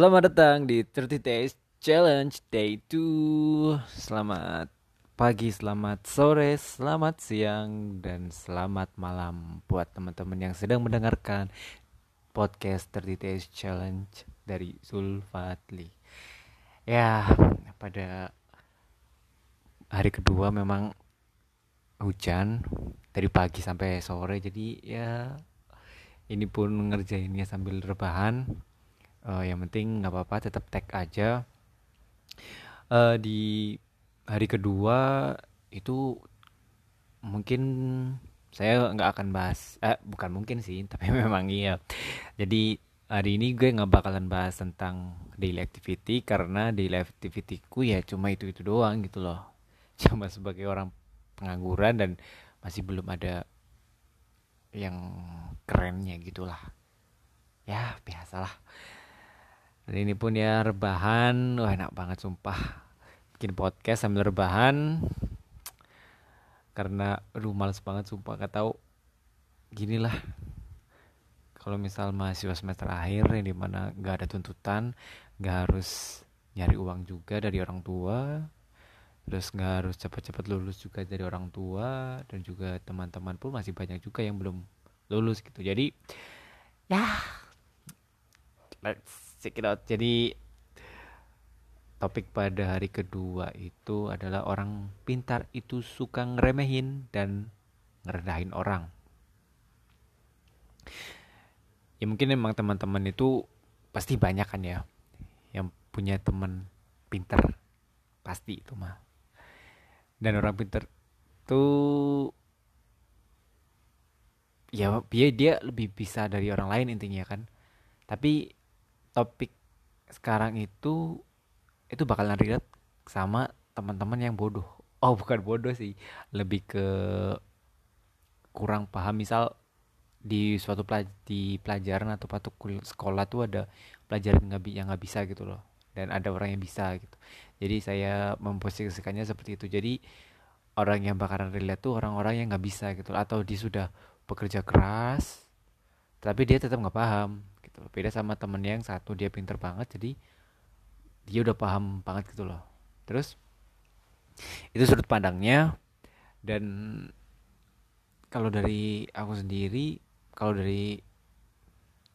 Selamat datang di 30 Days Challenge Day 2 Selamat pagi, selamat sore, selamat siang, dan selamat malam Buat teman-teman yang sedang mendengarkan podcast 30 Days Challenge dari Zulfatli Ya, pada hari kedua memang hujan dari pagi sampai sore Jadi ya ini pun ngerjainnya sambil rebahan uh, yang penting nggak apa-apa tetap tag aja. Uh, di hari kedua itu mungkin saya nggak akan bahas eh bukan mungkin sih tapi memang iya. Jadi hari ini gue nggak bakalan bahas tentang daily activity karena daily activity ku ya cuma itu itu doang gitu loh. Cuma sebagai orang pengangguran dan masih belum ada yang kerennya gitulah. Ya biasalah dan ini pun ya rebahan. Wah enak banget sumpah. Bikin podcast sambil rebahan. Karena aduh males banget sumpah. Gak tahu. Gini lah. Kalau misal mahasiswa semester akhir yang di mana gak ada tuntutan gak harus nyari uang juga dari orang tua terus nggak harus cepat-cepat lulus juga dari orang tua dan juga teman-teman pun masih banyak juga yang belum lulus gitu. Jadi ya let's check it out. Jadi topik pada hari kedua itu adalah orang pintar itu suka ngeremehin dan ngerendahin orang. Ya mungkin emang teman-teman itu pasti banyak kan ya yang punya teman pintar. Pasti itu mah. Dan orang pintar tuh ya dia dia lebih bisa dari orang lain intinya kan. Tapi topik sekarang itu itu bakalan relate sama teman-teman yang bodoh. Oh bukan bodoh sih. Lebih ke kurang paham. Misal di suatu pelaj di pelajaran atau patu sekolah tuh ada pelajaran nggak yang nggak bisa gitu loh. Dan ada orang yang bisa gitu. Jadi saya memposisikannya seperti itu. Jadi orang yang bakalan relate tuh orang-orang yang nggak bisa gitu. Atau dia sudah bekerja keras tapi dia tetap nggak paham gitu beda sama temen yang satu dia pinter banget jadi dia udah paham banget gitu loh. Terus itu sudut pandangnya dan kalau dari aku sendiri kalau dari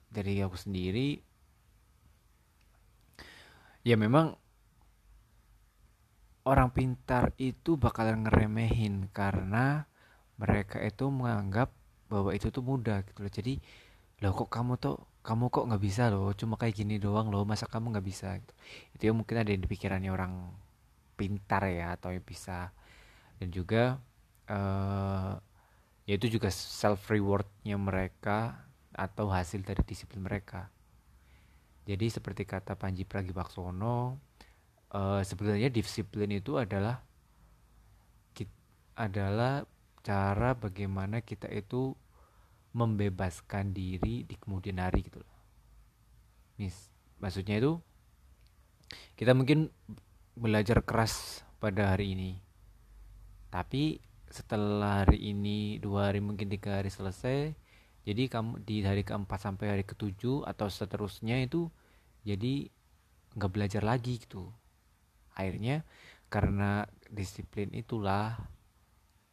dari aku sendiri ya memang orang pintar itu bakalan ngeremehin karena mereka itu menganggap bahwa itu tuh mudah gitu loh. Jadi loh kok kamu tuh kamu kok nggak bisa loh? Cuma kayak gini doang loh masa kamu nggak bisa? Gitu. Itu ya mungkin ada di pikirannya orang pintar ya atau yang bisa. Dan juga uh, ya itu juga self rewardnya mereka atau hasil dari disiplin mereka. Jadi seperti kata Panji Pragiwaksono uh, sebenarnya disiplin itu adalah adalah cara bagaimana kita itu membebaskan diri di kemudian hari gitu loh. Nih, maksudnya itu kita mungkin belajar keras pada hari ini. Tapi setelah hari ini dua hari mungkin tiga hari selesai, jadi kamu di hari keempat sampai hari ketujuh atau seterusnya itu jadi nggak belajar lagi gitu. Akhirnya karena disiplin itulah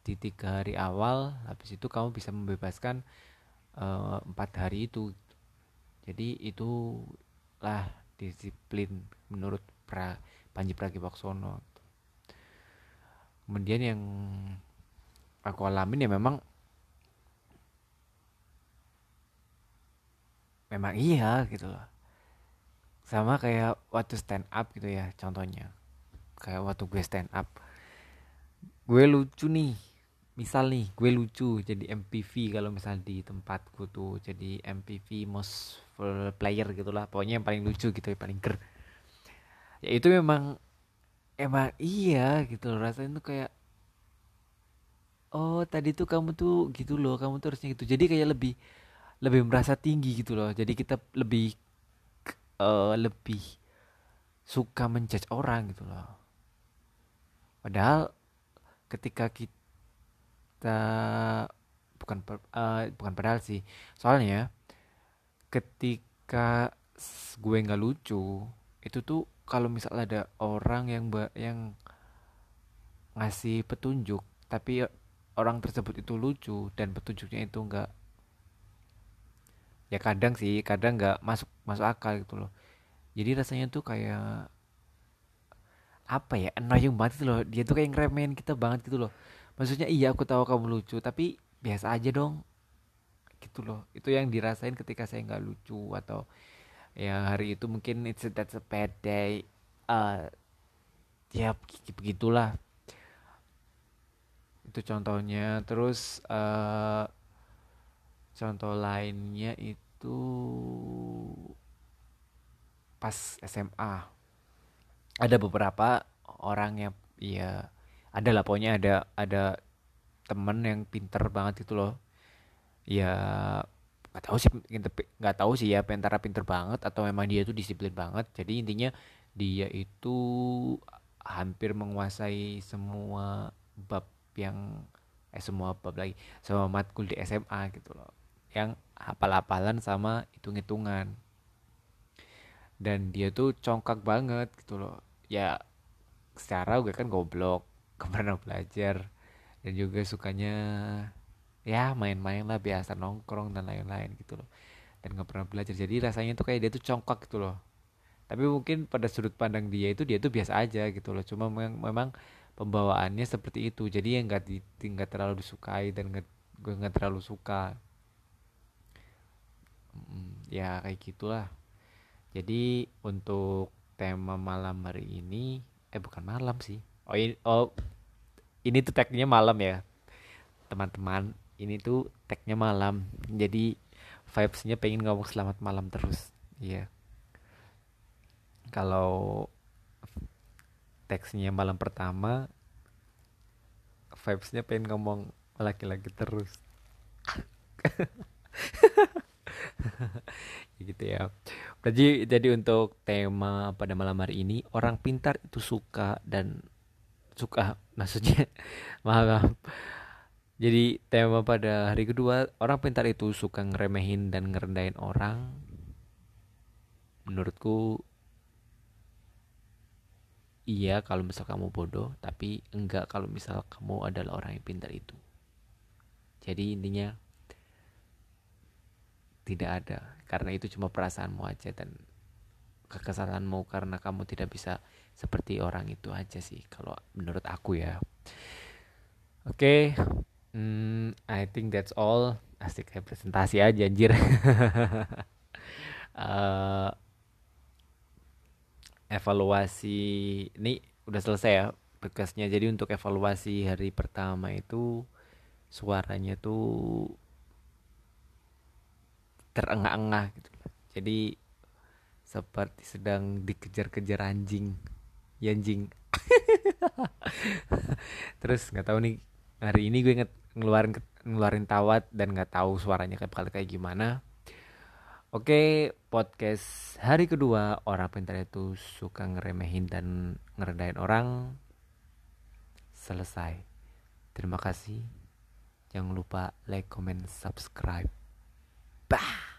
di tiga hari awal habis itu kamu bisa membebaskan empat uh, hari itu. Jadi itulah disiplin menurut pra, Panji Pragiwaksono. Kemudian yang aku alamin ya memang memang iya gitu loh. Sama kayak waktu stand up gitu ya contohnya. Kayak waktu gue stand up. Gue lucu nih misal nih gue lucu jadi MPV kalau misal di tempatku tuh jadi MPV most player gitulah pokoknya yang paling lucu gitu yang paling ger. Ya itu memang emang iya gitu loh rasanya tuh kayak oh tadi tuh kamu tuh gitu loh kamu tuh harusnya gitu. Jadi kayak lebih lebih merasa tinggi gitu loh. Jadi kita lebih uh, lebih suka menjudge orang gitu loh. Padahal ketika kita kita bukan uh, bukan padahal sih. Soalnya ketika gue nggak lucu itu tuh kalau misal ada orang yang yang ngasih petunjuk tapi orang tersebut itu lucu dan petunjuknya itu enggak ya kadang sih kadang nggak masuk masuk akal gitu loh. Jadi rasanya tuh kayak apa ya annoying banget gitu loh. Dia tuh kayak ngeremehin kita banget gitu loh maksudnya iya aku tahu kamu lucu tapi biasa aja dong. Gitu loh. Itu yang dirasain ketika saya nggak lucu atau ya hari itu mungkin it's that's a bad day. Uh, ya begitulah. Itu contohnya. Terus uh, contoh lainnya itu pas SMA ada beberapa orang yang ya ada lah pokoknya ada ada temen yang pinter banget itu loh. Ya nggak tahu sih nggak tahu sih ya pentara pinter banget atau memang dia itu disiplin banget. Jadi intinya dia itu hampir menguasai semua bab yang eh semua bab lagi semua matkul di SMA gitu loh. Yang hafal-hafalan sama hitung-hitungan. Dan dia tuh congkak banget gitu loh. Ya secara gue kan goblok ke mana belajar. Dan juga sukanya ya main-main lah biasa nongkrong dan lain-lain gitu loh. Dan nggak pernah belajar. Jadi rasanya tuh kayak dia tuh congkak gitu loh. Tapi mungkin pada sudut pandang dia itu dia tuh biasa aja gitu loh. Cuma memang, memang pembawaannya seperti itu. Jadi yang nggak nggak terlalu disukai dan gue nggak terlalu suka. Hmm, ya kayak gitulah. Jadi untuk tema malam hari ini eh bukan malam sih oh ini oh ini tuh tagnya malam ya. Teman-teman ini tuh tagnya malam. Jadi vibesnya pengen ngomong selamat malam terus. Iya. Kalau teksnya malam pertama vibesnya pengen ngomong laki-laki terus. Gitu ya. Jadi jadi untuk tema pada malam hari ini orang pintar itu suka dan suka. Maksudnya maaf jadi tema pada hari kedua orang pintar itu suka ngeremehin dan ngerendahin orang. Menurutku iya kalau misal kamu bodoh tapi enggak kalau misal kamu adalah orang yang pintar itu. Jadi intinya tidak ada. Karena itu cuma perasaanmu aja dan kekesalanmu karena kamu tidak bisa seperti orang itu aja sih kalau menurut aku ya oke okay. Hmm, I think that's all. Asik kayak presentasi aja anjir. uh, evaluasi ini udah selesai ya bekasnya. Jadi untuk evaluasi hari pertama itu suaranya tuh terengah-engah gitu. Jadi seperti sedang dikejar-kejar anjing. Ya anjing. Terus nggak tahu nih hari ini gue ngeluarin ngeluarin tawat dan nggak tahu suaranya kayak kayak gimana. Oke, podcast hari kedua orang pintar itu suka ngeremehin dan ngerendahin orang selesai. Terima kasih. Jangan lupa like, comment, subscribe. Bah.